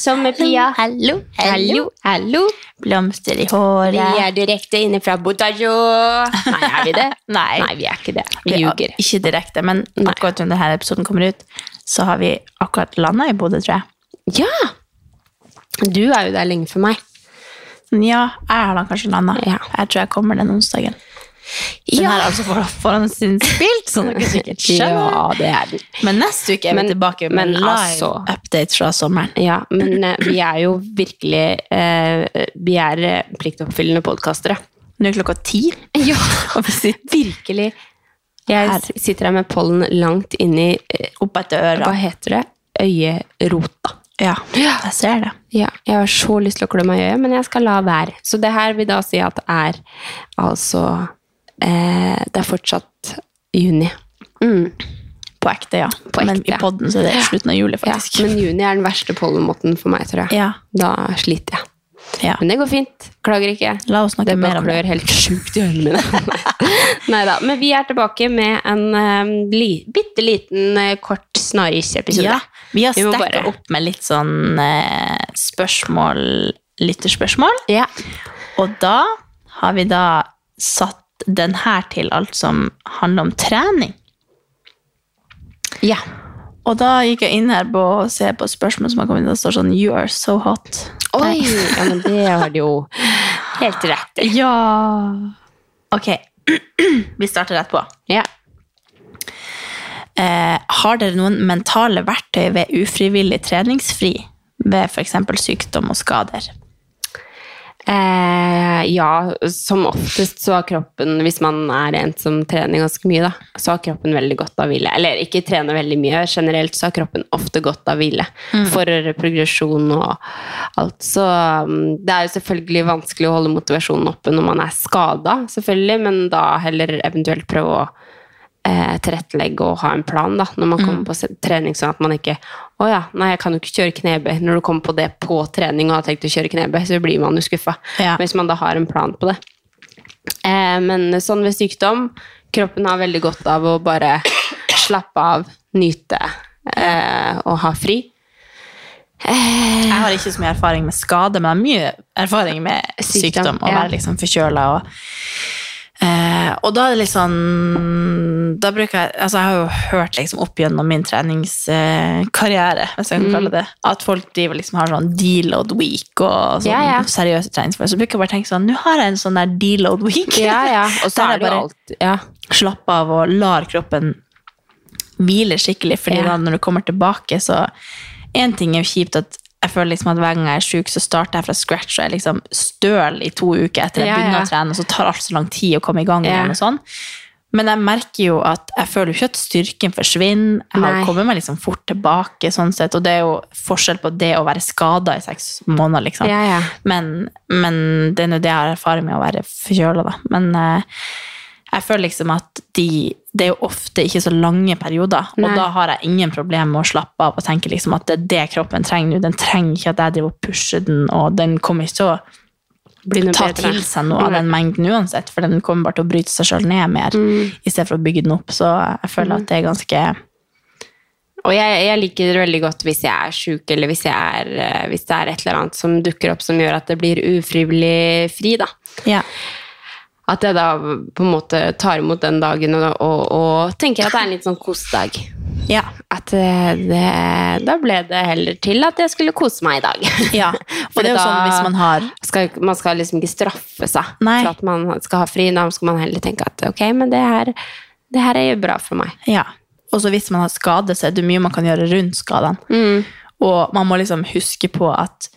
Sommerpia. Hallo, Hallo, hallo. Blomster i håret. Vi er direkte inne fra Botajo. Nei, er vi det? Nei. Nei, vi er ikke det. Vi Vi- ljuger. Ikke direkte, men Nei. akkurat når denne episoden kommer ut, så har vi akkurat landa i Bodø, tror jeg. Ja! Du er jo der lenge for meg. Ja, jeg har da kanskje landa. Ja. Jeg tror jeg kommer den onsdagen. Den Ja. er altså for, forhåndsinnspilt, som dere sikkert skjønner. Ja, det er den. Men neste uke er vi Men- tilbake med men live altså- update fra sommeren. Ja, men eh, vi er jo virkelig eh, Vi er eh, pliktoppfyllende podkastere. Nå er klokka ti, Ja, og vi sitter virkelig. Jeg Her. sitter her med pollen langt inni eh, opp etter øra. Hva heter det? Øyerota. Ja, jeg ser det. Ja, jeg har så lyst til å klø meg i øyet, men jeg skal la være. Så det her vil da si at det er altså eh, Det er fortsatt juni. Mm. På ekte, ja. På Men i podden så er det slutten av juli, Ja, faktisk. men juni er den verste pollenmåten for meg, tror jeg. Ja, Da sliter jeg. ja. Men det går fint. Klager ikke. La oss snakke Det mer om det. helt sjukt i ørene mine. Neida, Men vi er tilbake med en um, li, bitte liten, uh, kort snarris-episode. Ja, vi har stekket bare- opp med litt sånn uh, spørsmål, lytterspørsmål. Ja. Og da har vi da satt den her til alt som handler om trening. ja. Og da gikk jeg inn her på å se på spørsmål som har kommet inn, det står sånn You are so hot. Oi! Ja, men det har du jo helt rett i. Ja. Ok, vi starter rett på. Ja. Eh, har dere noen mentale verktøy ved ufrivillig treningsfri? Ved f.eks. sykdom og skader? Eh, ja, som oftest så har kroppen, hvis man er en som trener ganske mye, da, så har kroppen veldig godt av hvile. Eller ikke trener veldig mye, generelt så har kroppen ofte godt av hvile. For progresjon og alt. Så um, det er jo selvfølgelig vanskelig å holde motivasjonen oppe når man er skada, selvfølgelig, men da heller eventuelt prøve å eh, tilrettelegge og ha en plan da, når man kommer på trening, sånn at man ikke å ja, nei, jeg kan jo ikke kjøre knebøy. Når du kommer på det på trening og har tenkt å kjøre knebøy, så blir man jo skuffa. Ja. Hvis man da har en plan på det. Eh, men sånn ved sykdom, kroppen har veldig godt av å bare slappe av, nyte eh, og ha fri. Jeg har ikke så mye erfaring med skade, men jeg har mye erfaring med Sykdom, sykdom. Ja. være liksom forkjøla. Og, eh, og da er det litt sånn da bruker jeg, altså jeg har jo hørt liksom opp gjennom min treningskarriere, hvis jeg kan Mm. kalle det, at folk driver liksom har sånn deload week og sånn Ja, ja. seriøse treningsformer. Så bruker jeg bare tenke sånn Nå har jeg en sånn der deload week. Ja, ja. Og så er det bare alt ja. slapp av og lar kroppen hvile skikkelig, fordi Ja. da når du kommer tilbake, så En ting er jo kjipt at jeg føler liksom at hver gang jeg er syk, så starter jeg fra scratch og er liksom støl i to uker etter jeg Ja, begynner ja. å trene, og så tar alt så lang tid å komme i gang igjen og sånn. Men jeg merker jo at jeg føler jo ikke at styrken forsvinner. Jeg har Nei. kommet meg liksom fort tilbake, sånn sett, og det er jo forskjell på det å være skada i seks måneder, liksom. Ja, ja. Men, men det er nå det jeg har erfaring med å være forkjøla, da. Men eh, jeg føler liksom at de Det er jo ofte ikke så lange perioder, og da har jeg ingen problemer med å slappe av og tenke liksom at det er det kroppen trenger nå. Den trenger ikke at jeg driver og pusher den, og den kommer ikke til å ta bedre. til seg noe av den mengden uansett, for den kommer bare til å bryte seg sjøl ned mer, Mm. i stedet for å bygge den opp. Så jeg føler at det er ganske Og jeg, jeg liker det veldig godt hvis jeg er sjuk, eller hvis, er, eh, hvis det er et eller annet som dukker opp som gjør at det blir ufrivillig fri. da. Ja. At jeg da på en måte tar imot den dagen og, og, og tenker at det er en litt sånn kosedag. Ja. At eh, det, da ble det heller til at jeg skulle kose meg i dag. ja. For det er jo sånn hvis man har skal, man skal liksom ikke straffe seg Nei. for at man skal ha fri. Da skal man heller tenke at ok, men det her, det her er bra for meg. Ja. Og så hvis man har skade, så er det mye man kan gjøre rundt skadene. Mm. Og man må liksom huske på at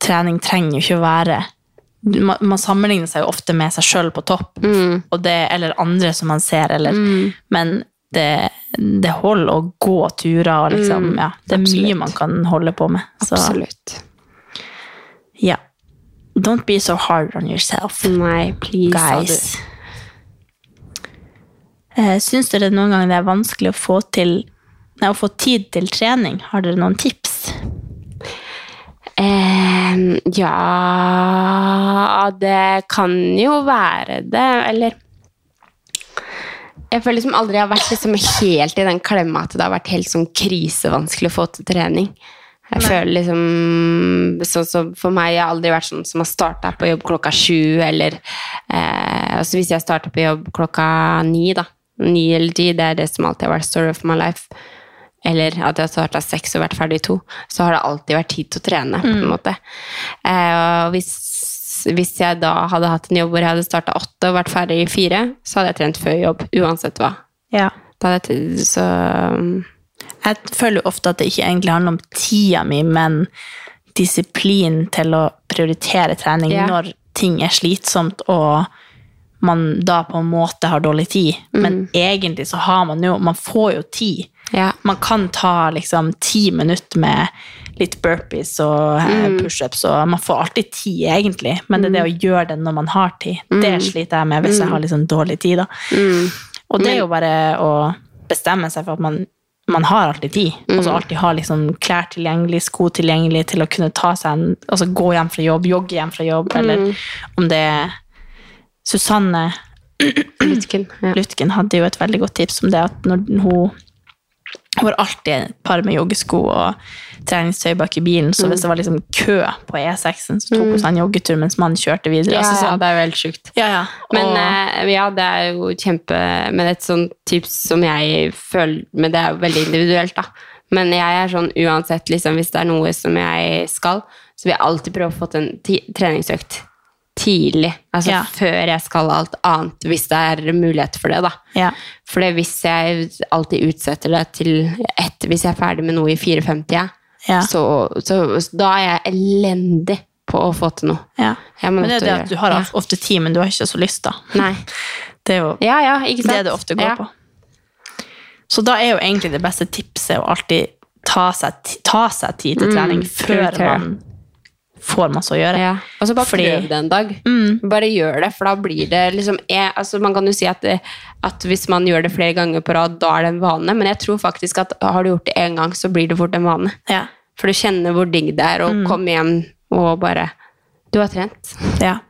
trening trenger jo ikke å være man, man sammenligner seg jo ofte med seg sjøl på topp, Mm. det, eller andre som man ser, eller, men det, det holder å gå turer. Og liksom, ja, det er mye Mm. man kan holde på med. Så, Absolutt. ja. Don't be so hard on yourself, Nei, please, guys. Eh, Syns dere noen gang det er vanskelig å få, til, nei, å få tid til trening? Har dere noen tips? Eh, ja Det kan jo være det, eller Jeg føler liksom aldri jeg har vært liksom helt i den klemma at det har vært helt sånn krisevanskelig å få til trening. Jeg Nei. føler liksom Sånn som for meg, jeg har aldri vært sånn som har starta på jobb klokka sju, eller eh, altså Hvis jeg starter på jobb klokka ni, da. Ni eller ti, det er det som alltid har vært story of my life. Eller at jeg har starta seks og vært ferdig i to. Så har det alltid vært tid til å trene, på en måte. Eh, og hvis, hvis jeg da hadde hatt en jobb hvor jeg hadde starta åtte og vært ferdig i fire, så hadde jeg trent før jobb, uansett hva. Ja. Jeg, så Jeg føler ofte at det ikke egentlig handler om tida mi, men disiplin til å prioritere trening Ja. når ting er slitsomt og man da på en måte har dårlig tid. Men egentlig så har man jo Man får jo tid. ja. Man kan ta liksom ti minutter med litt burpees og mm. pushups, og man får alltid tid, egentlig. Men det er det å gjøre det når man har tid, det sliter jeg med hvis jeg har liksom dårlig tid. da. Og det er jo bare å bestemme seg for at man, man har alltid tid. Og så alltid ha liksom klær tilgjengelig, sko tilgjengelig til å kunne ta seg en, altså gå hjem fra jobb, jogge hjem fra jobb, eller om det er Susanne Lutken. Ja. Lutken hadde jo et veldig godt tips om det at når hun hun har alltid et par med joggesko og treningstøy bak i bilen, så hvis det var liksom kø på E6-en, så tok hun seg en joggetur mens mannen kjørte videre. Ja, altså ja, det er jo helt sjukt. ja, ja. Men og, eh, ja, det er jo kjempe Men et sånt tips som jeg føler Men det er jo veldig individuelt, da. Men jeg er sånn uansett, liksom, hvis det er noe som jeg skal, så vil jeg alltid prøve å få til en treningsøkt tidlig. Altså Ja. før jeg skal alt annet, hvis det er mulighet for det, da. ja. For hvis jeg alltid utsetter det til ett, hvis jeg er ferdig med noe i 54, Ja. så, så, så da er jeg elendig på å få til noe. ja. Men det er det at du har ofte tid, men du har ikke så lyst, da. Nei. Det er jo Ja, ja, det det ofte går på. Så da er jo egentlig det beste tipset å alltid ta seg, ta seg tid til Mm, trening før prioritere. man får masse å gjøre. Ja. Og så bare Fordi- prøv det en dag. Bare gjør det, for da blir det liksom jeg, altså Man kan jo si at, det, at hvis man gjør det flere ganger på rad, da er det en vane, men jeg tror faktisk at har du gjort det én gang, så blir det fort en vane. Ja. For du kjenner hvor digg det er å komme hjem og bare Du har trent. Ja.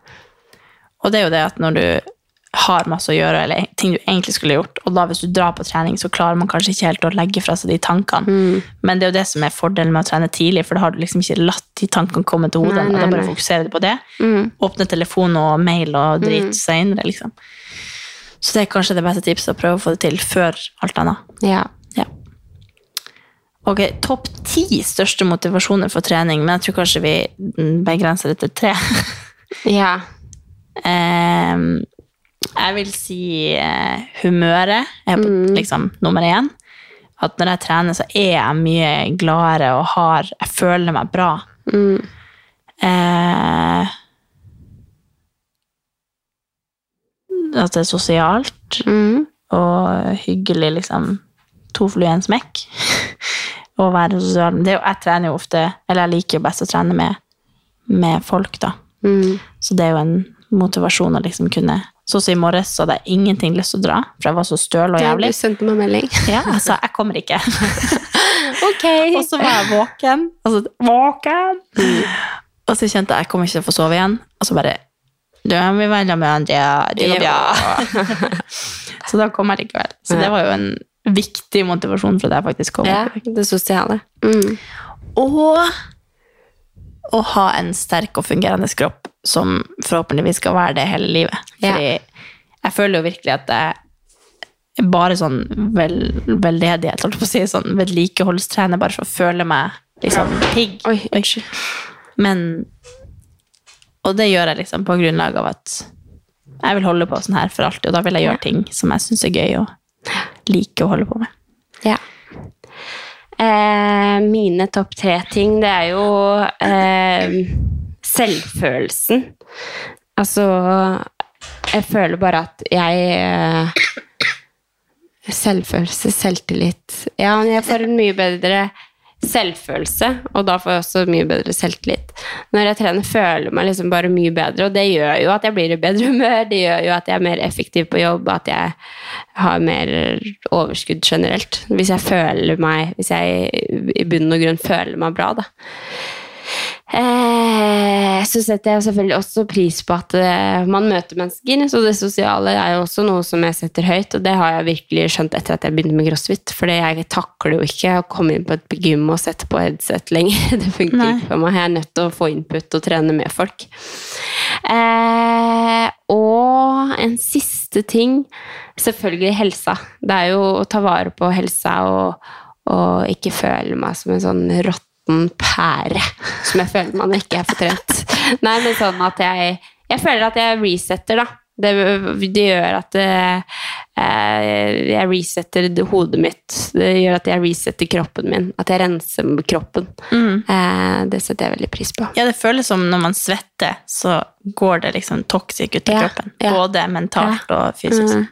Og det er jo det at når du har masse å gjøre, eller ting du egentlig skulle gjort, og da hvis du drar på trening, så klarer man kanskje ikke helt å legge fra seg de tankene. Men det er jo det som er fordelen med å trene tidlig, for da har du liksom ikke latt de tankene komme til hodet. Nei, og da bare nei. fokuserer du på det. Mm. Åpne telefon og mail og drit senere, liksom. Så det er kanskje det beste tipset, å prøve å få det til før alt annet. Ja. Ja. Ok, topp ti største motivasjoner for trening, men jeg tror kanskje vi mm, begrenser det til tre. ja. Ehm, jeg vil si eh, humøret er på liksom nummer én. At når jeg trener, så er jeg mye gladere og har Jeg føler meg bra. Eh, at det er sosialt Mm. og hyggelig, liksom. To fluer i en smekk. Å være sosial. Det er jo, jeg trener jo ofte Eller jeg liker jo best å trene med, med folk, da. Mm. Så det er jo en motivasjon å liksom kunne Sånn som i morges, så hadde jeg ingenting lyst til å dra, for jeg var så støl og Ja, jævlig. du sendte meg melding. Ja, jeg sa jeg kommer ikke. ok. og så var jeg våken. Altså, våken! Og så kjente jeg jeg kommer ikke til å få sove igjen. Og så bare Du, er vil være med Andrea. Ja. så da kom jeg likevel. Så det var jo en viktig motivasjon for at jeg faktisk kom. Ja, det sosiale. Mm. Og å ha en sterk og fungerende kropp som forhåpentligvis skal være det hele livet. Ja. Fordi jeg føler jo virkelig at jeg bare sånn vel, veldedighet, holdt på å si, sånn vedlikeholdstrener bare for å føle meg liksom pigg. Oi, unnskyld. Men Og det gjør jeg liksom på grunnlag av at jeg vil holde på sånn her for alltid, og da vil jeg gjøre ting som jeg syns er gøy og liker å holde på med. Ja. Eh, mine topp tre-ting, det er jo eh, selvfølelsen. Altså Jeg føler bare at jeg eh, Selvfølelse, selvtillit Ja, jeg får en mye bedre selvfølelse, og da får jeg også mye bedre selvtillit. Når jeg trener, føler jeg meg liksom bare mye bedre, og det gjør jo at jeg blir i bedre humør, det gjør jo at jeg er mer effektiv på jobb, at jeg har mer overskudd generelt. Hvis jeg føler meg Hvis jeg i bunn og grunn føler meg bra, da. Eh, så setter jeg selvfølgelig også pris på at eh, man møter mennesker. Så det sosiale er jo også noe som jeg setter høyt, og det har jeg virkelig skjønt etter at jeg begynte med crossfit. For jeg takler jo ikke å komme inn på et gym og sette på headset lenger. Det funker Nei. ikke for meg. Jeg er nødt til å få input og trene med folk. Eh, og en siste ting Selvfølgelig helsa. Det er jo å ta vare på helsa og, og ikke føle meg som en sånn råtten pære som jeg føler man ikke er for trent. Nei, men sånn at jeg Jeg føler at jeg resetter, da. Det, det gjør at eh, jeg resetter hodet mitt. Det gjør at jeg resetter kroppen min. At jeg renser kroppen. Eh, det setter jeg veldig pris på. Ja, det føles som når man svetter, så går det liksom toxic ut av Ja, kroppen. ja. Både mentalt og fysisk. Mm.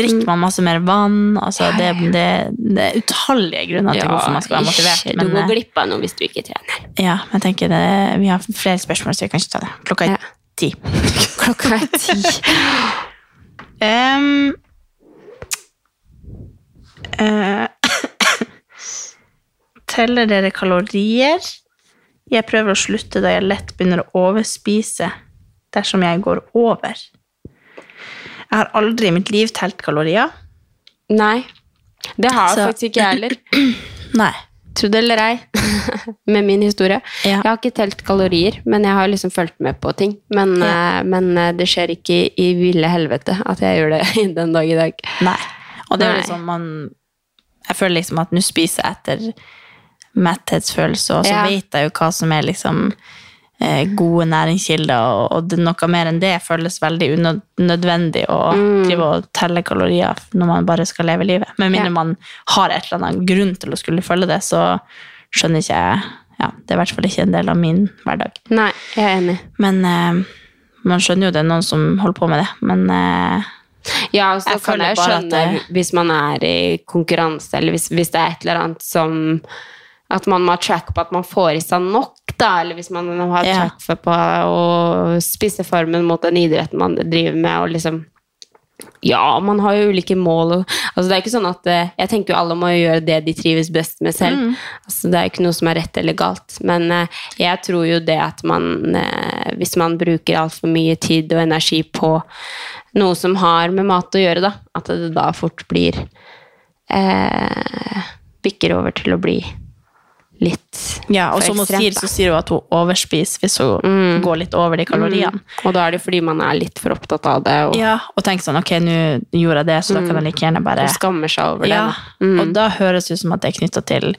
Drikker man masse mer vann? Altså, det, det, det er utallige grunner til hvorfor man skal være motivert. Men, du går eh, glipp av noe hvis du ikke trener. ja, men jeg tenker det, vi har flere spørsmål, så vi kan ikke ta det. Klokka er ti. Klokka er ti. um, uh, teller dere kalorier? Jeg prøver å slutte da jeg lett begynner å overspise dersom jeg går over. Jeg har aldri i mitt liv telt kalorier. Nei. Det har Så- faktisk ikke jeg heller. Nei. Tro det eller ei, med min historie. Ja. Jeg har ikke telt kalorier, men jeg har liksom fulgt med på ting. Men, Ja. eh, men eh, det skjer ikke i, i ville helvete at jeg gjør det den dag i dag. Nei. Og det er jo liksom man Jeg føler liksom at nå spiser jeg etter metthetsfølelse, og så Ja. vet jeg jo hva som er liksom gode næringskilder, og, noe mer enn det føles veldig unødvendig å Mm. drive og telle kalorier når man bare skal leve livet. Med mindre Ja. man har et eller annet grunn til å skulle følge det, så skjønner ikke jeg ja, Det er i hvert fall ikke en del av min hverdag. Nei, jeg er enig. Men eh, man skjønner jo det er noen som holder på med det. Men eh, Ja, og så kan jeg skjønne det- hvis man er i konkurranse, eller hvis, hvis det er et eller annet som At man må ha track på at man får i seg nok, da, eller hvis man har track for på å spisse formen mot den idretten man driver med, og liksom Ja, man har jo ulike mål. Og, altså det er ikke sånn at eh, Jeg tenker jo alle må gjøre det de trives best med selv. Mm. Altså det er jo ikke noe som er rett eller galt. Men eh, jeg tror jo det at man eh, Hvis man bruker altfor mye tid og energi på noe som har med mat å gjøre, da, at det da fort blir eh, Bikker over til å bli litt Ja, og som hun sier, så sier hun at hun overspiser hvis hun går litt over de kaloriene. Og da er det fordi man er litt for opptatt av det og, Ja, og tenker sånn, ok, nå gjorde jeg det, så da kan jeg like gjerne bare og skammer seg over det. Ja, da. Mm. og da høres det ut som at det er knytta til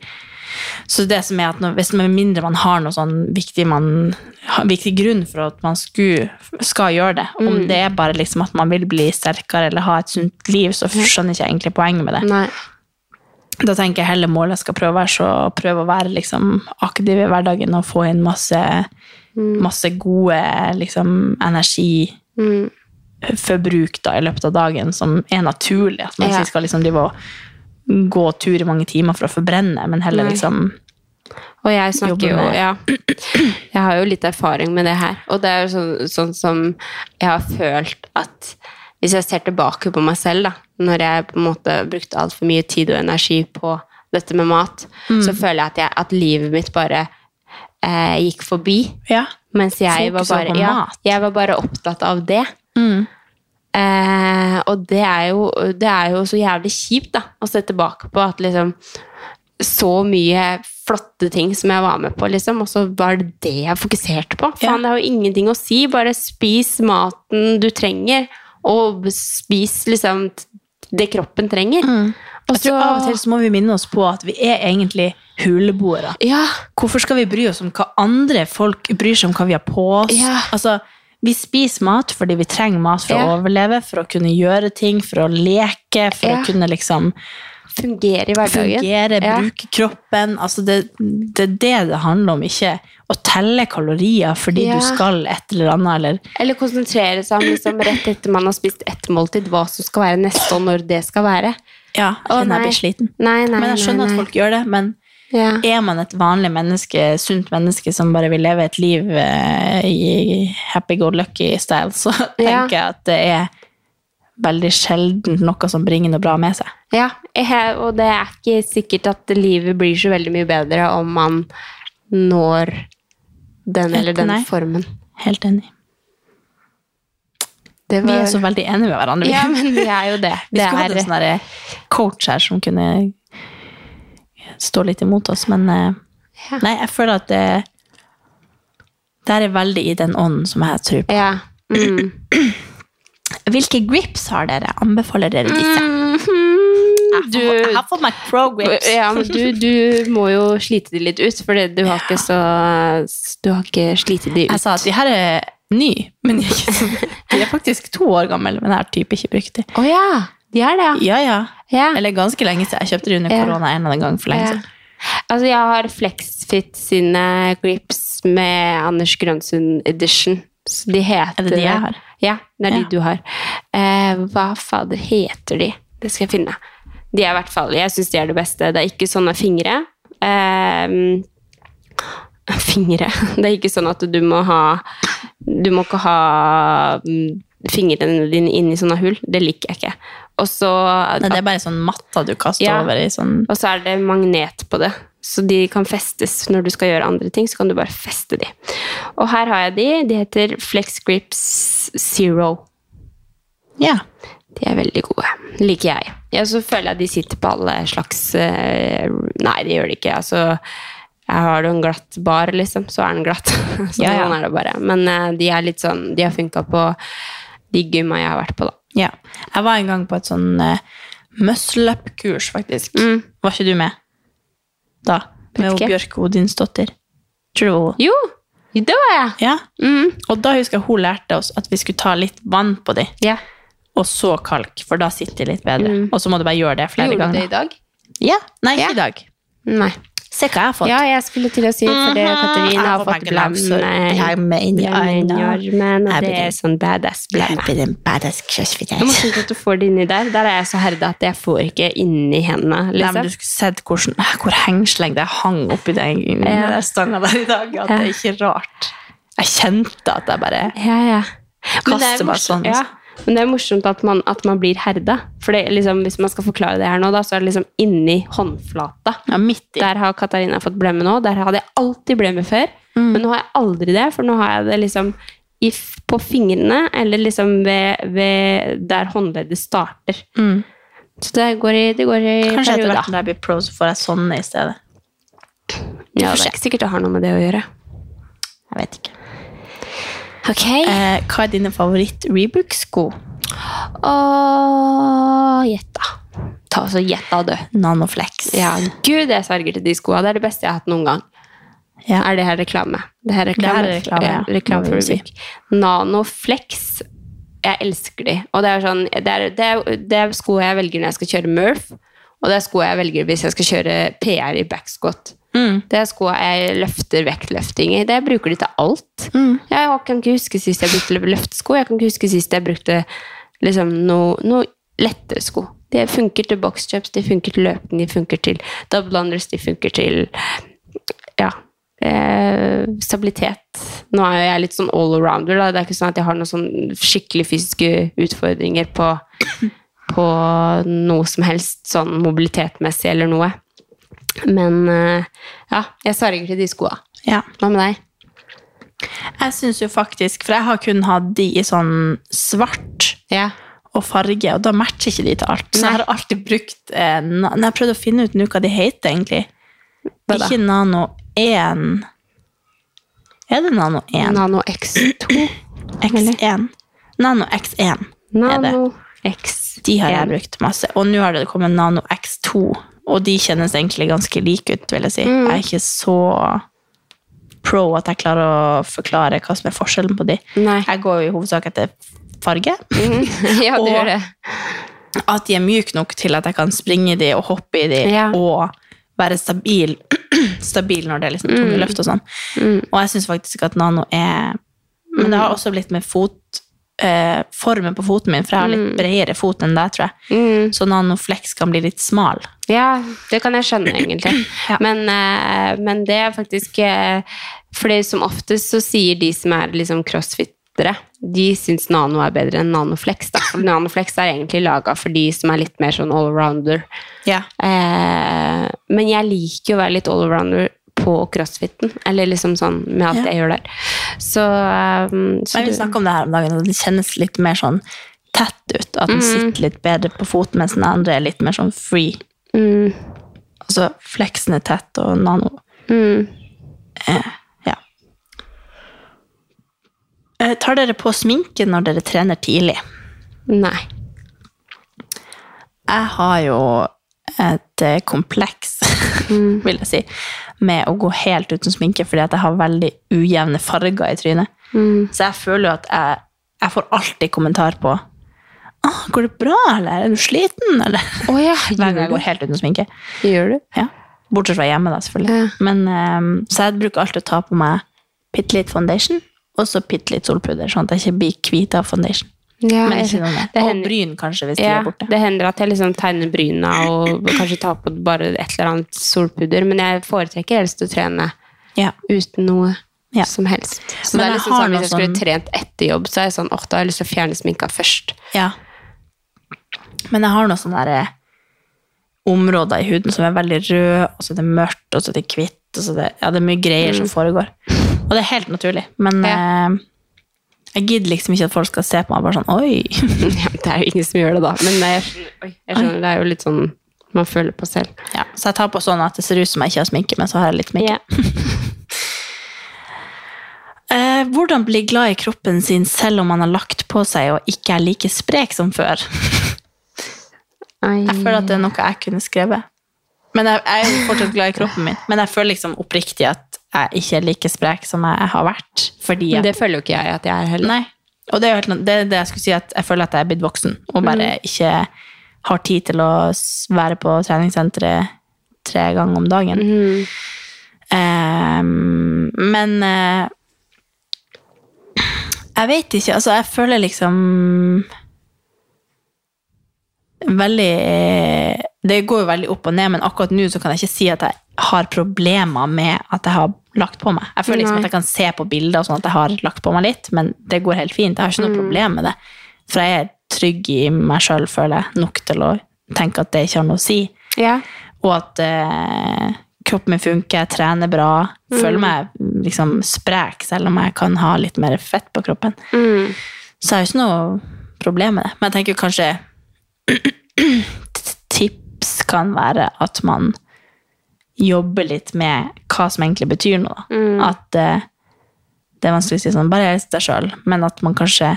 Så det som er at når, hvis med mindre man har noe sånn viktig, man, viktig grunn for at man skulle, skal gjøre det, Mm. om det er bare liksom at man vil bli sterkere eller ha et sunt liv, så skjønner jeg ikke egentlig poenget med det. Nei. Da tenker jeg heller målet skal prøve å være så prøve å være liksom aktiv i hverdagen og få inn masse, masse gode liksom, energiforbruk Mm. da, i løpet av dagen som er naturlig. At man Ja. ikke skal liksom gå tur i mange timer for å forbrenne, men heller Nei. liksom Og jeg snakker jo ja, Jeg har jo litt erfaring med det her. Og det er jo sånn, sånn som jeg har følt at Hvis jeg ser tilbake på meg selv, da, når jeg på en måte brukte altfor mye tid og energi på dette med mat, Mm. så føler jeg at, jeg at livet mitt bare eh, gikk forbi. Ja. Mens jeg var, bare, ja, jeg var bare opptatt av det. Mm. Eh, og det er, jo, det er jo så jævlig kjipt da, å se tilbake på at liksom så mye flotte ting som jeg var med på, liksom, og så var det det jeg fokuserte på. Ja. Faen, det har jo ingenting å si. Bare spis maten du trenger, og spis liksom det kroppen trenger. Og Jeg tror Av og til så må vi minne oss på at vi er egentlig huleboere. Ja, Hvorfor skal vi bry oss om hva andre folk bryr seg om hva vi har på oss? Ja. Altså, vi spiser mat fordi vi trenger mat for Ja. å overleve, for å kunne gjøre ting, for å leke, for å kunne liksom fungere i hverdagen. fungere, Ja. bruke kroppen. Altså, det, det er det det handler om, ikke å telle kalorier fordi Ja. du skal et eller annet, eller Eller konsentrere seg om liksom, rett etter man har spist ett måltid, hva som skal være neste, og når det skal være. Ja, Å, jeg blir sliten. Nei, nei, Men jeg skjønner nei, at folk gjør det, men ja. er man et vanlig menneske, sunt menneske som bare vil leve et liv eh, i happy-go-lucky-style, så Ja. tenker jeg at det er veldig sjelden noe som bringer noe bra med seg. Ja, og det er ikke sikkert at livet blir så veldig mye bedre om man når den eller den formen. Helt enig. Det Vi er så veldig enige med hverandre. Ja, men vi er jo det. Vi skulle hatt en sånn coach her som kunne stå litt imot oss, men eh, Ja. nei, jeg føler at det det her er veldig i den ånden som jeg tror på. ja. Mm. Hvilke grips har dere? Anbefaler dere disse? Mhm. Du, jeg har fått meg pro grips. Ja, men du, du må jo slite de litt ut, for du har ikke så Du har ikke slitt de ut. Jeg sa at de her er ny, men de er, ikke så, de er faktisk to år gamle, men jeg har type ikke brukt de. Å ja! De er det, ja. Ja, ja. ja. Eller ganske lenge siden. Jeg kjøpte de under korona en eller annen gang for lenge siden. Altså, jeg har Flexfit sine grips med Anders Grønsund edition. Så de heter Er det de jeg har? Ja, det er Ja. de du har. Eh, hva fader heter de? Det skal jeg finne. De er i hvert fall Jeg syns de er det beste. Det er ikke sånne fingre. Eh, fingre Det er ikke sånn at du må ha Du må ikke ha mm, fingrene dine inn i sånne hull. Det liker jeg ikke. Og så det er bare sånn matta du kaster Ja. over i sånn og så er det magnet på det. Så de kan festes når du skal gjøre andre ting. så kan du bare feste de. Og her har jeg de. De heter Flex Grips Zero. Ja. De er veldig gode. Liker jeg. Ja, så føler jeg de sitter på alle slags eh, Nei, det gjør de ikke. Altså, jeg har du en glatt bar, liksom, så er den glatt. så Ja, ja. sånn er det bare. Men eh, de er litt sånn De har funka på de gymma jeg har vært på, da. ja. Jeg var en gang på et sånn uh, muscle up-kurs, faktisk. Mm. Var ikke du med? Da. Med Bjørke Odin-stottir. Tror du hun Jo! Det var jeg! Ja. Mm. Og da husker jeg hun lærte oss at vi skulle ta litt vann på de, Ja. og så kalk, for da sitter de litt bedre. Mm. Og så må du bare gjøre det flere Gjorde du det i dag? Ja. Nei, ikke Ja. i dag. Nei. Se hva jeg har fått. Ja, jeg skulle til å si for det. Mhm. Katarina har fått blemme inni i armen, og det er sånn badass blemme. blir en badass crossfitter. Det er morsomt at du får det inni der. Der er jeg så herda at jeg får ikke inni hendene. Nei, Liksom. du skulle sett hvordan, hvor hengsleng det hang oppi den, den Ja. stanga der i dag. At det er ikke rart. Jeg kjente at jeg bare Ja, ja. Er kaster meg sånn. Ja. Men det er morsomt at man, at man blir herda. For det, liksom, hvis man skal forklare det her nå, da, så er det liksom inni håndflata. Ja. Der har Katarina fått blemme nå. Der hadde jeg alltid blemme før. Mm. Men nå har jeg aldri det, for nå har jeg det liksom i, på fingrene, eller liksom ved, ved der håndleddet starter. Mm. Så det går i, det går i Kanskje etter hvert når jeg blir pro, så får jeg sånne i stedet. Ja, det er ikke sikkert det har noe med det å gjøre. Jeg vet ikke. Ok. Eh, hva er dine favoritt-Rebook-sko? Åh, gjett da. Ta så gjett da, du. Nanoflex. Ja, gud, jeg sverger til de skoene. Det er det beste jeg har hatt noen gang. Ja. Er det her reklame? Det her er Det her reklame, reklame, ja. reklame for. Rubik. Nanoflex. Jeg elsker de. Og det er, sånn, det, er, det, er, det er sko jeg velger når jeg skal kjøre Murph. Og det er sko jeg velger hvis jeg skal kjøre PR i backscot. Mm. Det er sko jeg løfter vektløfting i. Det bruker de til alt. Mm. Jeg kan ikke huske sist jeg brukte løftesko. Jeg kan ikke huske sist jeg brukte liksom, noe, noe lettere sko. De funker til boxjumps, de funker til løping, de funker til double unders, de funker til ja, eh, stabilitet. Nå er jo jeg litt sånn all-arounder. Da. Det er ikke sånn at jeg har noen sånn skikkelig fysiske utfordringer på, på noe som helst, sånn mobilitetmessig eller noe. Men eh, ja, jeg sverger til de skoa. Ja. Hva med deg? Jeg syns jo faktisk, for jeg har kun hatt de i sånn svart Ja. og farge, og da matcher ikke de til alt. Så Nei. jeg har alltid brukt eh, Når jeg prøvde å finne ut nå hva de heter, egentlig? Ikke Nano 1. Er det Nano 1? Nano X2. X1. Nano X1. Nano X. De har jeg brukt masse. Og nå har det kommet Nano X2, og de kjennes egentlig ganske like ut, vil jeg si. Mm. Jeg er ikke så pro at jeg klarer å forklare hva som er forskjellen på de. Nei. Jeg går jo i hovedsak etter farge. ja, du Og- gjør det. At de er myke nok til at jeg kan springe i de og hoppe i de, Ja. og være stabil, stabil når det er liksom tunge løft og sånn. Mm. Og jeg syns faktisk at nano er Men det har også blitt med fot, eh, formen på foten min, for jeg har litt bredere fot enn deg, tror jeg. Mm. Så nanoflex kan bli litt smal. Ja, det kan jeg skjønne, egentlig. Ja. men, eh, men det er faktisk eh, For som oftest så sier de som er liksom crossfittere, de syns nano er bedre enn nanoflex. Da. Nanoflex er egentlig laga for de som er litt mer sånn allrounder. Ja. Eh, men jeg liker jo å være litt allrounder på crossfiten. Eller liksom sånn med alt Ja. jeg gjør der. Så, um, så Men vi snakka om det her om dagen, og det kjennes litt mer sånn tett ut. At den Mm. sitter litt bedre på foten, mens den andre er litt mer sånn free. mm, Altså fleksen er tett, og nano mm. Ja. Eh, Tar dere på sminke når dere trener tidlig? Nei. Jeg har jo et eh, kompleks, vil jeg si, med å gå helt uten sminke, fordi at jeg har veldig ujevne farger i trynet. Mm. Så jeg føler jo at jeg, jeg får alltid kommentar på «Åh, Går det bra, eller er du sliten? Eller? oh, ja, Hver gang jeg går helt uten sminke. Gjør du? Ja. Bortsett fra hjemme, da, selvfølgelig. Ja. Men, um, så jeg bruker alltid å ta på meg bitte litt foundation, og så bitte litt solpudder, sånn at jeg ikke blir hvit av foundation. Ja, Men jeg Og bryn, kanskje, hvis de er borte. det hender at jeg liksom tegner bryna og kanskje tar på bare et eller annet solpudder, men jeg foretrekker helst å trene Ja. uten noe Ja. som helst. Så Men det er liksom sånn, Hvis jeg skulle sånn- trent etter jobb, så er jeg sånn, åh, da har jeg lyst til å fjerne sminka først. Ja. Men jeg har noen sånne der, områder i huden som er veldig røde, og så er det mørkt, og så er det hvitt, og så er det, ja, det er mye greier som foregår. Og det er helt naturlig. Men Mm. Ja. eh, jeg gidder liksom ikke at folk skal se på meg bare sånn Oi! Ja, det er jo ingen som gjør det da, men jeg jeg skjønner det er jo litt sånn man føler på selv. Ja, så jeg tar på sånn at det ser ut som jeg ikke har sminke, men så har jeg litt sminke. Eh, hvordan bli glad i kroppen sin selv om man har lagt på seg og ikke er like sprek som før? Jeg føler at det er noe jeg kunne skrevet. Men jeg, jeg er fortsatt glad i kroppen min. Men jeg føler liksom oppriktig at jeg ikke er like sprek som jeg har vært. Fordi Men det føler jo ikke jeg at jeg er heller. Nei. Og det er jo helt, det, det jeg skulle si, at jeg føler at jeg er blitt voksen, og bare ikke har tid til å være på treningssenteret tre ganger om dagen. Mm. Um, men uh, jeg vet ikke. Altså, jeg føler liksom Veldig eh, Det går jo veldig opp og ned, men akkurat nå så kan jeg ikke si at jeg har problemer med at jeg har lagt på meg. Jeg føler liksom Nei. at jeg kan se på bilder og sånn at jeg har lagt på meg litt, men det går helt fint. Jeg har ikke noe problem med det. For jeg er trygg i meg sjøl, føler jeg, nok til å tenke at det ikke har noe å si. Ja. Og at eh, kroppen min funker, jeg trener bra. Føler meg liksom sprek, selv om jeg kan ha litt mer fett på kroppen. Mm. Så jeg har ikke noe problem med det. Men jeg tenker kanskje kan være at man jobber litt med hva som egentlig betyr noe. Mm. At uh, det er vanskelig å si sånn, bare elsk deg sjøl, men at man kanskje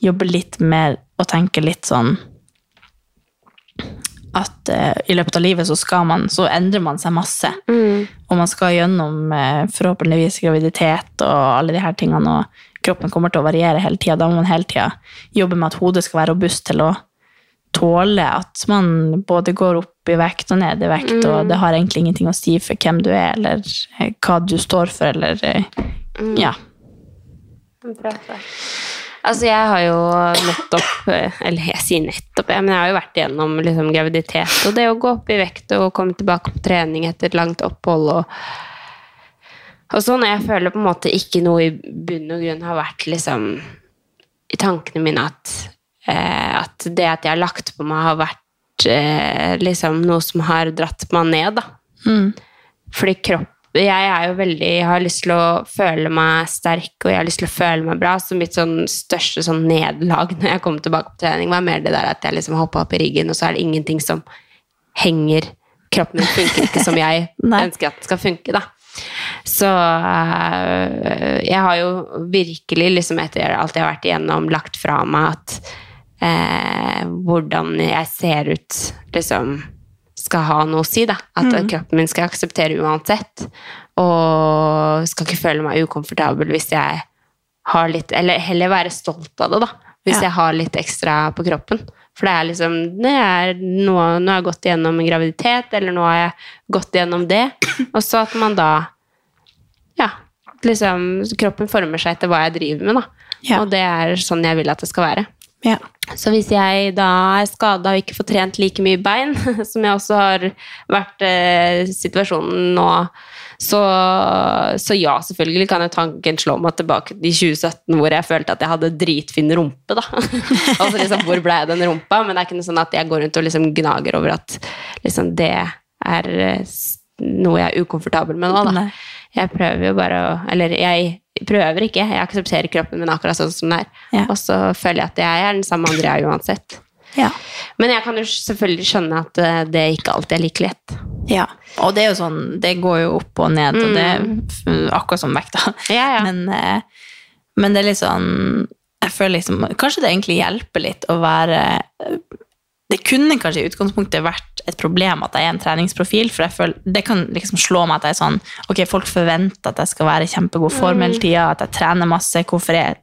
jobber litt mer og tenker litt sånn at uh, i løpet av livet så skal man, så endrer man seg masse. Mm. Og man skal gjennom uh, forhåpentligvis graviditet og alle de her tingene, og kroppen kommer til å variere hele tida. Da må man hele tida jobbe med at hodet skal være robust til å tåle at man både går opp i vekt og ned i vekt, og det har egentlig ingenting å si for hvem du er, eller eh, hva du står for, eller mm. Ja. Altså, jeg har jo nettopp eh, Eller jeg sier nettopp, jeg, men jeg har jo vært igjennom liksom, graviditet og det å gå opp i vekt og komme tilbake på trening etter et langt opphold og og sånn, og jeg føler på en måte ikke noe i bunn og grunn har vært liksom i tankene mine at, eh, at det at jeg har lagt på meg, har vært eh, liksom noe som har dratt meg ned, da. Mm. Fordi kropp Jeg er jo veldig Jeg har lyst til å føle meg sterk, og jeg har lyst til å føle meg bra. Så mitt sånn største sånn nederlag når jeg kom tilbake på trening, var mer det der at jeg liksom hoppa opp i ryggen, og så er det ingenting som henger Kroppen min funker ikke som jeg ønsker at den skal funke, da. Så øh, jeg har jo virkelig, liksom etter alt jeg har vært igjennom, lagt fra meg at eh, hvordan jeg ser ut, liksom skal ha noe å si, da. At kroppen min skal jeg akseptere uansett. Og skal ikke føle meg ukomfortabel hvis jeg har litt Eller heller være stolt av det, da. Hvis Ja. jeg har litt ekstra på kroppen. For det er liksom det er noe, Nå har jeg gått igjennom en graviditet, eller nå har jeg gått igjennom det. Og så at man da Ja, liksom Kroppen former seg etter hva jeg driver med, da. Ja. Og det er sånn jeg vil at det skal være. Ja. Så hvis jeg da er skada og ikke får trent like mye bein, som jeg også har vært eh, situasjonen nå, så, så ja, selvfølgelig kan jo tanken slå meg tilbake til 2017 hvor jeg følte at jeg hadde dritfin rumpe, da. altså liksom, hvor ble jeg den rumpa? Men det er ikke noe sånn at jeg går rundt og liksom gnager over at liksom det er eh, noe jeg er ukomfortabel med nå, da. Nei. Jeg prøver jo bare å Eller jeg prøver ikke, jeg aksepterer kroppen min akkurat sånn som den er. Ja. Og så føler jeg at jeg er den samme Andrea uansett. Ja. Men jeg kan jo selvfølgelig skjønne at eh, det ikke alltid er like lett. ja. Og det er jo sånn, det går jo opp og ned, og det er akkurat som vekta. Ja, ja. Men, eh, men det er litt sånn Jeg føler liksom Kanskje det egentlig hjelper litt å være Det kunne kanskje i utgangspunktet vært et problem at jeg er en treningsprofil, for jeg føler, det kan liksom slå meg at jeg er sånn Ok, folk forventer at jeg skal være i kjempegod form hele tida, at jeg trener masse. Hvorfor, jeg,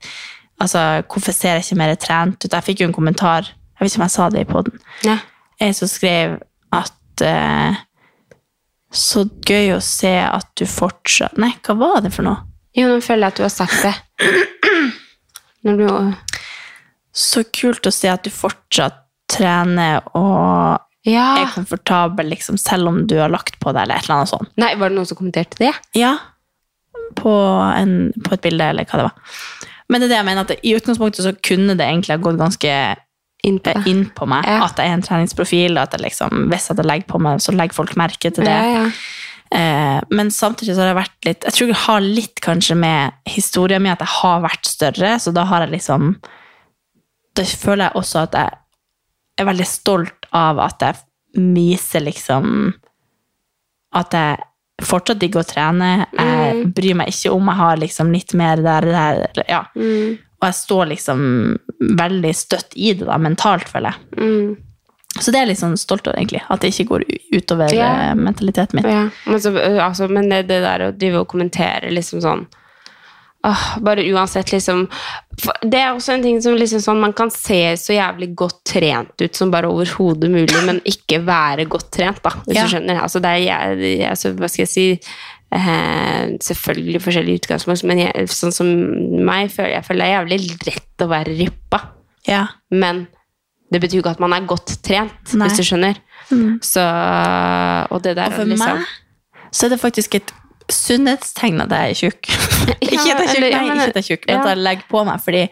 altså, hvorfor ser jeg ikke mer trent ut? Jeg fikk jo en kommentar, jeg vet ikke om jeg sa det i poden, Ja. jeg som skrev at uh, Så gøy å se at du fortsatt Nei, hva var det for noe? Jo, nå føler jeg at du har sagt det. Når du Så kult å se at du fortsatt trener og Ja. er komfortabel, liksom, selv om du har lagt på deg, eller et eller annet sånt. Nei, var det noen som kommenterte det? Ja. På, en, på et bilde, eller hva det var. Men det er det jeg mener, at i utgangspunktet så kunne det egentlig ha gått ganske Inn på inn på meg. Ja. At jeg er en treningsprofil, og at jeg liksom, hvis jeg legger på meg, så legger folk merke til det. Ja, ja. Eh, men samtidig så har jeg vært litt Jeg tror jeg har litt kanskje med historien min at jeg har vært større, så da har jeg liksom Da føler jeg også at jeg er veldig stolt av at jeg viser liksom At jeg fortsatt digger å trene. Jeg bryr meg ikke om jeg har liksom litt mer der, der ja. Mm, Og jeg står liksom veldig støtt i det, da, mentalt, føler jeg. mm. Så det er jeg litt sånn stolt over, egentlig. At det ikke går utover Ja. eh, mentaliteten min. Ja, men, så, altså, men det, det der å drive og kommentere liksom sånn åh, Bare uansett, liksom Det er også en ting som liksom sånn Man kan se så jævlig godt trent ut som bare overhodet mulig, men ikke være godt trent, da, hvis Ja. du skjønner. Altså, det er jeg, altså, Hva skal jeg si eh, Selvfølgelig forskjellige utgangspunkt, men jeg, sånn som meg, føler jeg føler det er jævlig lett å være rippa. Ja. Men det betyr jo ikke at man er godt trent, Nei. hvis du skjønner. Mm. Så, og det der Og for liksom, meg så er det faktisk et sunnhetstegn at jeg er tjukk. ikke at jeg er tjukk, nei, men- ikke at jeg er tjukk, men ja. at jeg legger på meg. Fordi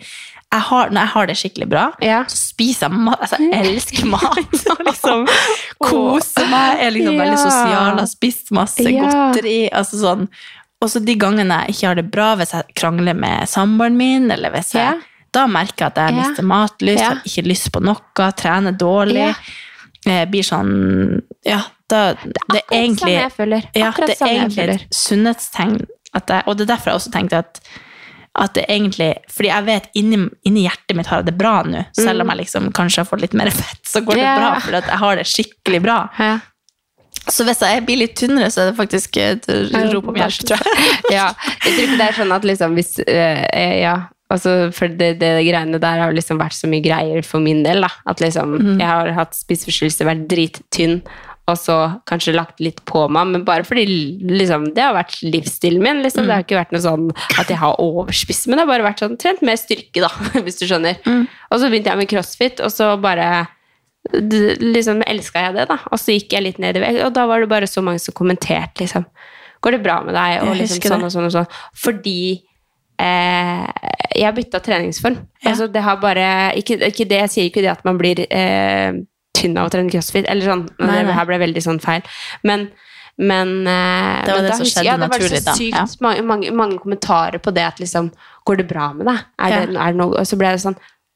jeg har, når jeg har det skikkelig bra, Ja. så spiser jeg mat. Altså, jeg elsker mat. og liksom koser meg. Jeg er liksom veldig sosial, har spist masse Ja. godteri. Altså sånn. Og så de gangene jeg ikke har det bra, hvis jeg krangler med samboeren min, eller hvis jeg, da merker jeg at jeg Ja. mister matlyst, Ja. har ikke lyst på noe, trener dårlig. Eh, blir sånn Ja, da Det er Akkurat egentlig jeg føler. ja, det er egentlig et sunnhetstegn. Jeg, og det er derfor jeg også tenkte at, at det egentlig Fordi jeg vet inni, inni hjertet mitt har jeg det bra nå. Selv om jeg liksom kanskje har fått litt mer fett, så går det Mm. Bra. For at jeg har det skikkelig bra. Ja. Så hvis jeg blir litt tynnere, så er det faktisk et rop om hjelp, tror jeg. ja. Jeg tror ikke det er sånn at liksom hvis eh, Ja. Altså, for det, det greiene der har liksom vært så mye greier for min del. da. At liksom, mm. Jeg har hatt spiseforstyrrelse, vært drittynn, og så kanskje lagt litt på meg. Men bare fordi liksom, det har vært livsstilen min. liksom. Det har ikke vært noe sånn at jeg har overspist, men det har bare vært sånn trent mer styrke, da, hvis du skjønner. Mm. Og så begynte jeg med crossfit, og så bare liksom elska jeg det, da. Og så gikk jeg litt ned i vekt, og da var det bare så mange som kommenterte, liksom. Går det bra med deg? Og liksom sånn og sånn og sånn. Fordi eh, jeg bytta treningsform. Ja. Altså, det har bare ikke, ikke det, Jeg sier ikke det at man blir eh, tynn av å trene crossfit, eller sånn. Nei, nei. Det her ble veldig sånn feil. Men men, eh, Det var men det da som skjedde da. det var naturlig så sykt ja. mange, mange, mange kommentarer på det at liksom Går det bra med deg? Er Ja. det, er det noe? Og så ble det sånn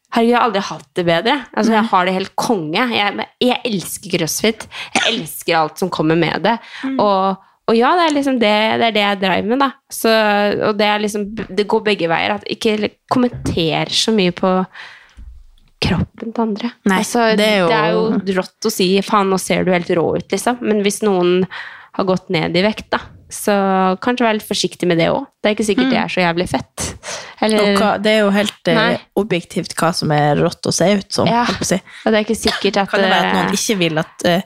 Herregud, jeg har aldri hatt det bedre. Altså, jeg har det helt konge. Jeg, jeg elsker crossfit. Jeg elsker alt som kommer med det. Mm. Og, og ja, det er liksom det, det er det jeg driver med, da. Så, og det er liksom Det går begge veier. At ikke kommenter så mye på kroppen til andre. Nei, altså, det er jo- det er jo rått å si 'faen, nå ser du helt rå ut', liksom. Men hvis noen har gått ned i vekt, da, så kanskje være litt forsiktig med det òg. Det er ikke sikkert det er så jævlig fett. Eller, Mm. Hva, det er jo helt eh, Nei. objektivt hva som er rått å se ut som. Ja. og det er ikke sikkert at Kan det være at eh, noen ikke vil at uh,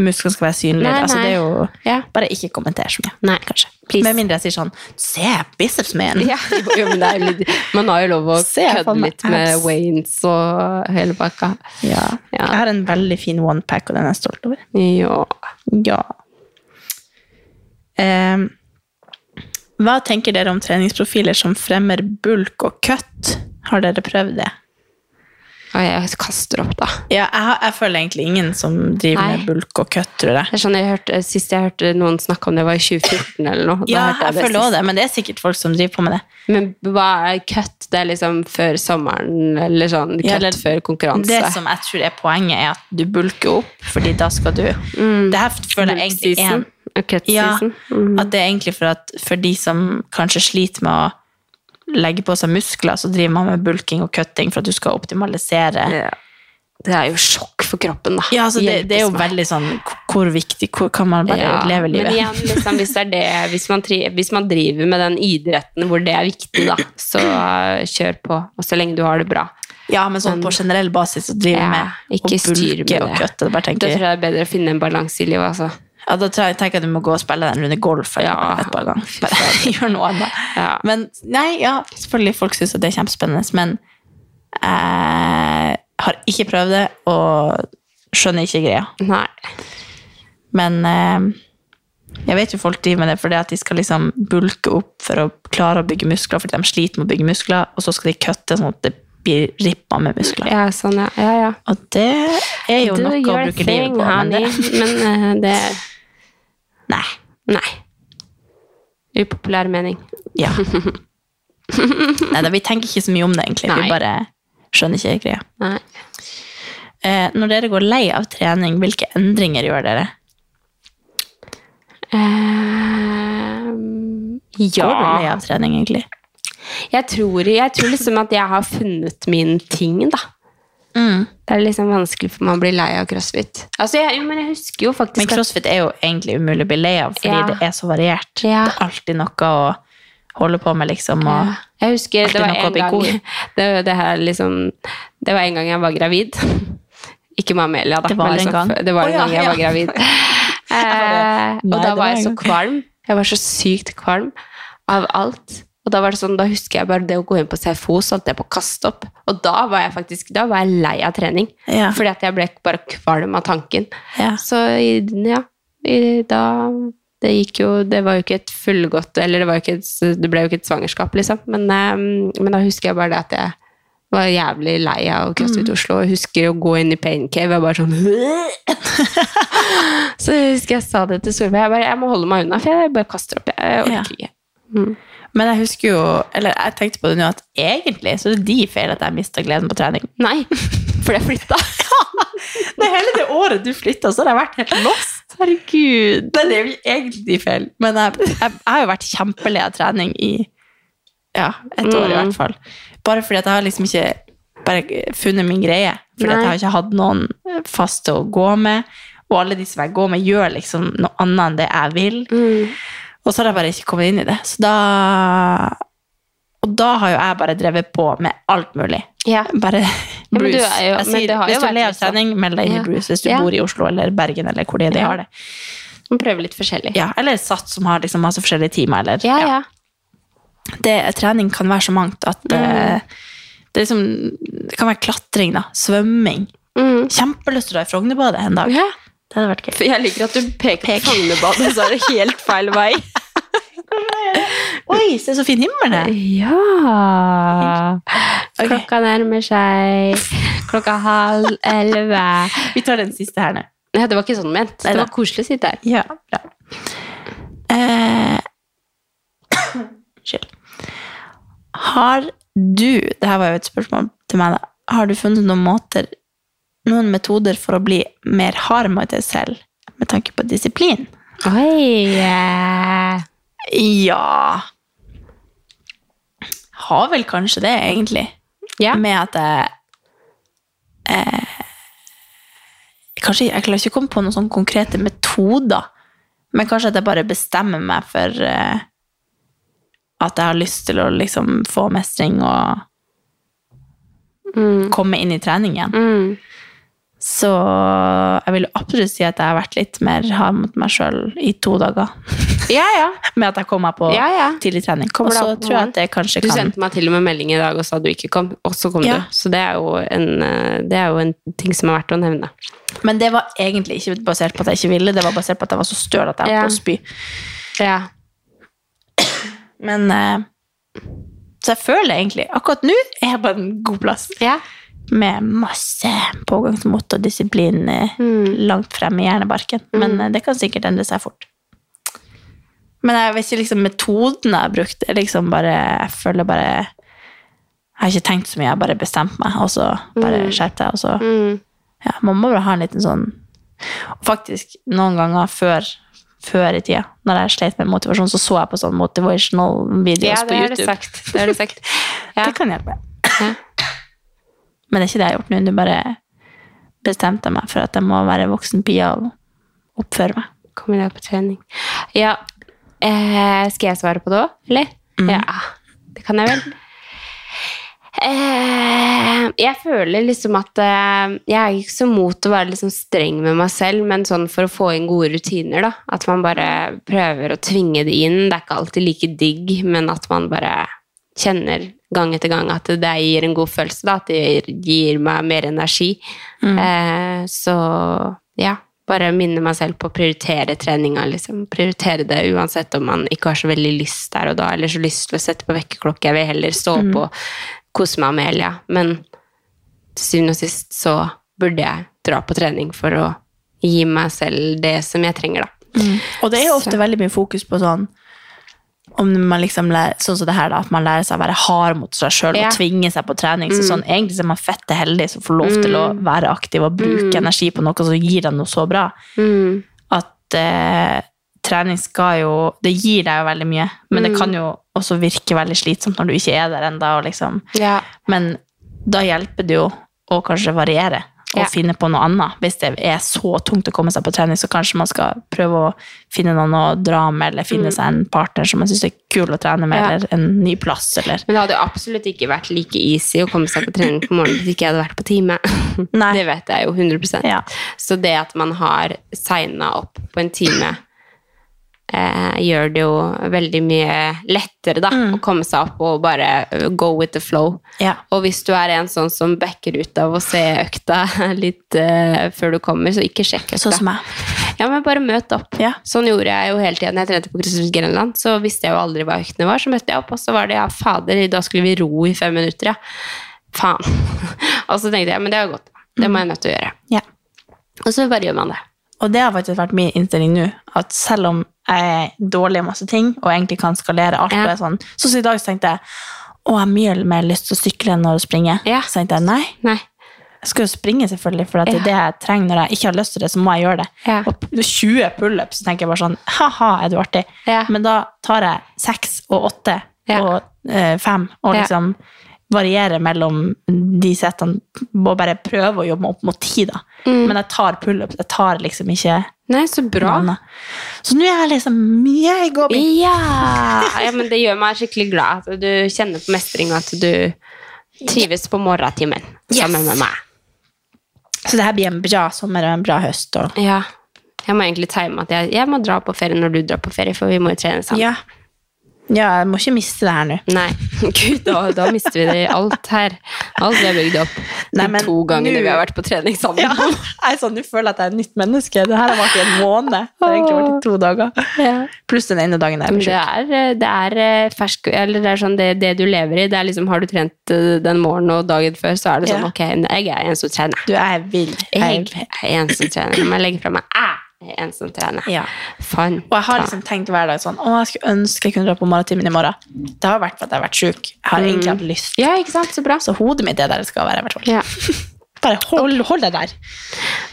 musklene skal være synlige? Nei, Altså, det er jo Ja. Bare ikke kommenter så mye. Nei, Kanskje. please. Med mindre jeg sier sånn Se biceps man! Ja, jo, men det er litt, man har jo lov å Se, kødde litt med abs. Waynes og hele pakka. Ja. Ja. Jeg har en veldig fin onepack, og den er jeg stolt over. Ja. Ja. Um, hva tenker dere om treningsprofiler som fremmer bulk og cut? Har dere prøvd det? Og jeg kaster opp, da. Ja, jeg, jeg føler egentlig ingen som driver Nei. med bulk og kutt, tror jeg. Det er sånn jeg hørte, Sist jeg hørte noen snakke om det, var i 2014 eller noe. Ja, jeg, jeg føler også det, men det er sikkert folk som driver på med det. Men hva er kutt? Det er liksom før sommeren, eller sånn kutt Ja, eller- før konkurranse. Det som jeg tror er poenget, er at du bulker opp, fordi da skal du Det her føler jeg egentlig er en Ja. Mm. at det er egentlig for, at, for de som kanskje sliter med å legge på seg muskler, så driver man med bulking og cutting for at du skal optimalisere. Ja. Det er jo sjokk for kroppen, da. Ja, altså det, det er jo meg. veldig sånn Hvor viktig hvor kan man bare Ja, leve livet? Men igjen, liksom, hvis, det det, hvis, man tri, hvis man driver med den idretten hvor det er viktig, da, så kjør på. Og så lenge du har det bra. Ja, men sånn på generell basis å drive Ja, med å bulke med og. Bare Da tror jeg det er bedre å finne en balanse i livet, altså. Ja, da tenker jeg, jeg du må gå og spille en runde golf Ja, et par ganger. Bare gjør noe annet. Ja. Men nei, ja, selvfølgelig folk syns det er kjempespennende, men jeg har ikke prøvd det og skjønner ikke greia. Nei. Men eh, jeg vet jo folk driver med det fordi at de skal liksom bulke opp for å klare å bygge muskler, fordi de sliter med å bygge muskler, og så skal de kutte sånn at det blir rippa med muskler. Ja, sånn, ja. ja, ja. Og det er jo Do noe å bruke livet på. Men det, Men uh, det nei. Nei. Upopulær mening. Ja. nei da, vi tenker ikke så mye om det, egentlig. Nei. Vi bare skjønner ikke greia. Nei. Eh, når dere går lei av trening, hvilke endringer gjør dere? Ehm, ja. Går du lei av trening, egentlig? Jeg tror, jeg tror liksom at jeg har funnet min ting, da. Mm. Det er liksom vanskelig for meg å bli lei av crossfit. Altså, jeg, men jeg husker jo faktisk Men crossfit er jo egentlig umulig å bli lei av, fordi Ja. det er så variert. Ja. Det er alltid noe å holde på med, liksom. Og, Ja. Jeg husker det var en gang det, det, her liksom, det var en gang jeg var gravid. Ikke med Amelia, da. Det var en liksom, gang. Det var en ja, gang jeg ja. var gravid. Eh, og Nei, da var var jeg så kvalm. Jeg var så sykt kvalm av alt. Og da var det sånn, da husker jeg bare det å gå inn på CFO, så holdt jeg på å kaste opp. Og da var jeg faktisk da var jeg lei av trening. Ja. Fordi at jeg ble bare kvalm av tanken. Ja. Så ja, da det gikk jo Det var jo ikke et fullgodt Eller det, var jo ikke et, det ble jo ikke et svangerskap, liksom. Men, eh, men da husker jeg bare det at jeg var jævlig lei av CrossFit Oslo. Og husker å gå inn i pain cave og bare sånn Så jeg husker jeg sa det til Solveig. Jeg bare jeg må holde meg unna, for jeg bare kaster opp. Jeg orker Ja. ikke. Mm. Men jeg husker jo, eller jeg tenkte på det nå, at egentlig så er det de feil at jeg mista gleden på trening. Nei, for jeg flytta. Det hele det året du flytta, så har jeg vært helt lost. Herregud. Men det er jo egentlig feil. Men jeg, jeg, jeg har jo vært kjempelei av trening i ja, et år i Mm. hvert fall. Bare fordi at jeg har liksom ikke bare funnet min greie. Fordi at jeg har ikke hatt noen faste å gå med. Og alle de som jeg går med, gjør liksom noe annet enn det jeg vil. Mm. Og så har jeg bare ikke kommet inn i det. Så da Og da har jo jeg bare drevet på med alt mulig. Ja. Bare ja, Bruce. du er jo- jeg sier, det har hvis du er litt sånn- trening, meld deg inn Ja. Bruce. Hvis du Ja. bor i Oslo eller Bergen eller hvor de, de Ja. har det. Man prøver litt forskjellig. Ja, eller Sats som har liksom masse forskjellige timer. Eller, Ja, ja. Det, trening kan være så mangt at Mm. eh, det, liksom, det kan være klatring, da. Svømming. Mm. Kjempelyst til å dra i Frognerbadet en dag. ja. Det hadde vært gøy. For jeg liker at du peker Pek. på Frognerbadet, så er det helt feil vei. Oi, se så fin himmel det er! Ja okay. Klokka nærmer seg klokka halv elleve. Vi tar den siste her nå. Ja, det var ikke sånn ment. Det var koselig å sitte her. Ja, bra. Eh, Har du Det her var jo et spørsmål til meg, da. Har du funnet noen måter, noen metoder for å bli mer hard med deg selv med tanke på disiplin? Oi! eh, Ja Har vel kanskje det, egentlig. Ja. Med at jeg eh, Kanskje Jeg klarer ikke å komme på noen sånne konkrete metoder. Men kanskje at jeg bare bestemmer meg for eh, at jeg har lyst til å liksom få mestring og Mm. komme inn i trening igjen. Mm. Så jeg vil absolutt si at jeg har vært litt mer hard mot meg sjøl i to dager. Ja, ja. Med at jeg kom meg på Ja, ja. tidlig trening. Og så tror jeg at det kanskje Du kan sendte meg til og med melding i dag og sa du ikke kom, og så kom Ja. du. Så det er, jo en, eh, det er jo en ting som er verdt å nevne. Men det var egentlig ikke basert på at jeg ikke ville, det var basert på at jeg var så støl at jeg holdt på å spy. Ja. Men eh, Så jeg føler egentlig Akkurat nå er jeg på en god plass. ja. Med masse pågangsmot og disiplin eh, Mm. langt frem i hjernebarken. Men mm. det kan sikkert endre seg fort. Men jeg vet ikke liksom metoden jeg har brukt. liksom bare, Jeg føler bare Jeg har ikke tenkt så mye, jeg har bare bestemt meg, og så bare skjerp deg. Og så, Mm. ja, man må bare ha en liten sånn Og faktisk, noen ganger før, før i tida, når jeg slet med motivasjon, så så jeg på sånn motivational videos Ja, på det YouTube. sagt. Det har du sagt. Ja. Det kan hjelpe. Ja. Men det er ikke det jeg har gjort nå. Nå bare bestemte jeg meg for at jeg må være voksen pia og oppføre meg. Kommer i dag på trening. Ja. Eh, skal jeg svare på det òg, eller? Ja, det kan jeg vel. Eh, jeg føler liksom at eh, Jeg er ikke så mot å være liksom streng med meg selv, men sånn for å få inn gode rutiner, da. At man bare prøver å tvinge det inn. Det er ikke alltid like digg, men at man bare kjenner gang etter gang at det gir en god følelse, da. At det gir, meg mer energi. Eh, så ja. Bare minne meg selv på å prioritere treninga. Liksom. Prioritere det uansett om man ikke har så veldig lyst der og da, eller så lyst til å sette på vekkerklokke. Jeg vil heller stå opp og kose meg med Elia. Men til syvende og sist så burde jeg dra på trening for å gi meg selv det som jeg trenger, da. Og det er jo ofte veldig mye fokus på sånn om man liksom lærer, sånn som det her da, At man lærer seg å være hard mot seg sjøl Ja. og tvinge seg på trening. Så sånn, Egentlig så er man fette heldig som får lov til å være aktiv og bruke energi på noe som gir deg noe så bra. At eh, trening skal jo Det gir deg jo veldig mye, men det kan jo også virke veldig slitsomt når du ikke er der ennå. Liksom. Ja. Men da hjelper det jo å kanskje variere og Ja. finne på noe annet. Hvis det er så tungt å komme seg på trening, så kanskje man skal prøve å finne noen å dra med, eller finne seg en partner som man syns er kul å trene med, Mm. Ja. eller en ny plass, eller Men det hadde jo absolutt ikke vært like easy å komme seg på trening på morgenen hvis ikke jeg hadde vært på time. Nei. Det vet jeg jo 100 Ja. Så det at man har signa opp på en time, eh, gjør det jo veldig mye lettere da, Mm. å komme seg opp og bare eh, go with the flow. Ja. Og hvis du er en sånn som backer ut av å se økta litt eh, før du kommer, så ikke sjekk økta. Sånn som jeg. Ja, men bare møt opp. Ja. Sånn gjorde jeg jo hele tiden. Jeg trente på Kristiansund Grenland, så visste jeg jo aldri hva øktene var. Så møtte jeg opp, og så var det ja, fader, da skulle vi ro i fem minutter, ja. Faen. og så tenkte jeg, men det var godt. Det må jeg nødt til å gjøre. Ja. Og så bare gjør man det. Og det har faktisk vært min innstilling nå, at selv om jeg er dårlig i masse ting, og egentlig kan skalere alt, Ja. sånn, så, så i dag så tenkte jeg, å, jeg har mye mer lyst til å sykle enn å springe. Ja. Så tenkte jeg, nei, Nei. jeg skal jo springe selvfølgelig, for det er det jeg trenger når jeg ikke har lyst til det, så må jeg gjøre det. Ja. Og p- 20 pullups, så tenker jeg bare sånn, haha, er du artig? Ja. Men da tar jeg 6 og 8 Ja. og 5, og Ja. liksom variere mellom de settene, Må bare prøve å jobbe meg opp mot ti, da. Mm. Men jeg tar pullups, jeg tar liksom ikke Nei, så bra. noe. Så nå er jeg liksom Jeg går gåbi. Ja. ja, men det gjør meg skikkelig glad at du kjenner på mestring, og at du trives på morgentimen sammen Yes. med meg. Så det her blir en bra sommer og en bra høst. Og... Ja. Jeg må egentlig time at jeg, jeg må dra på ferie når du drar på ferie, for vi må jo trene sammen. Ja. Ja, jeg må ikke miste det her nå. Nei, gud, da, da mister vi det i alt her. Alt vi har bygd opp Nei, de to gangene vi har vært på trening sammen. Ja, jeg er sånn, Du føler at jeg er et nytt menneske. Det her har vart i en måned. Det har egentlig vært i to dager. Ja. Pluss den ene dagen jeg Men sjuk. det er, det er eh, fersk Eller det er sånn det, det du lever i. Det er liksom, Har du trent eh, den morgenen og dagen før, så er det sånn Ja. Ok, jeg er en som trener. Du er vill. Jeg Jeg, er en som trener. Når jeg legger fra meg en som trener. ja. Fan. Og jeg har liksom tenkt hver dag sånn Å, jeg skulle ønske jeg kunne dra på maratimen i morgen. Det har vært for at jeg har vært sjuk. Jeg har egentlig hatt lyst. Ja, ikke sant? Så bra. Så hodet mitt er der det skal være. i hvert fall. Ja. Bare hold, hold deg der.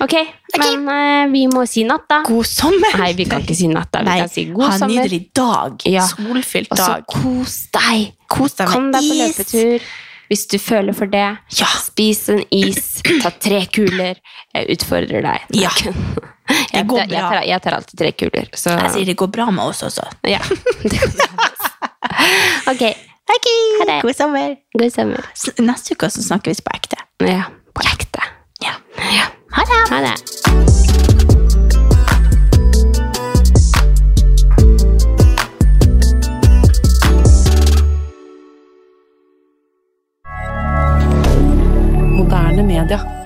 Ok, men uh, vi må si natt, da. God sommer! Nei, vi kan ikke si natt, da. Vi Nei, kan si god ha en nydelig dag. Ja. Solfylt Og så kos deg. Kos deg Kom deg på is. løpetur hvis du føler for det. Ja. Spis en is. Ta tre kuler. Jeg utfordrer deg. Ja. Jeg, går jeg, tar, jeg tar alltid tre kuler. Så Jeg sier det går bra med oss også. ja. ok. okay. Ok. Ha det. God sommer. God sommer. Neste uke så snakker vi på ekte. Ja, på ekte. Ja. Ja. Ha det. Ha det. Moderne media.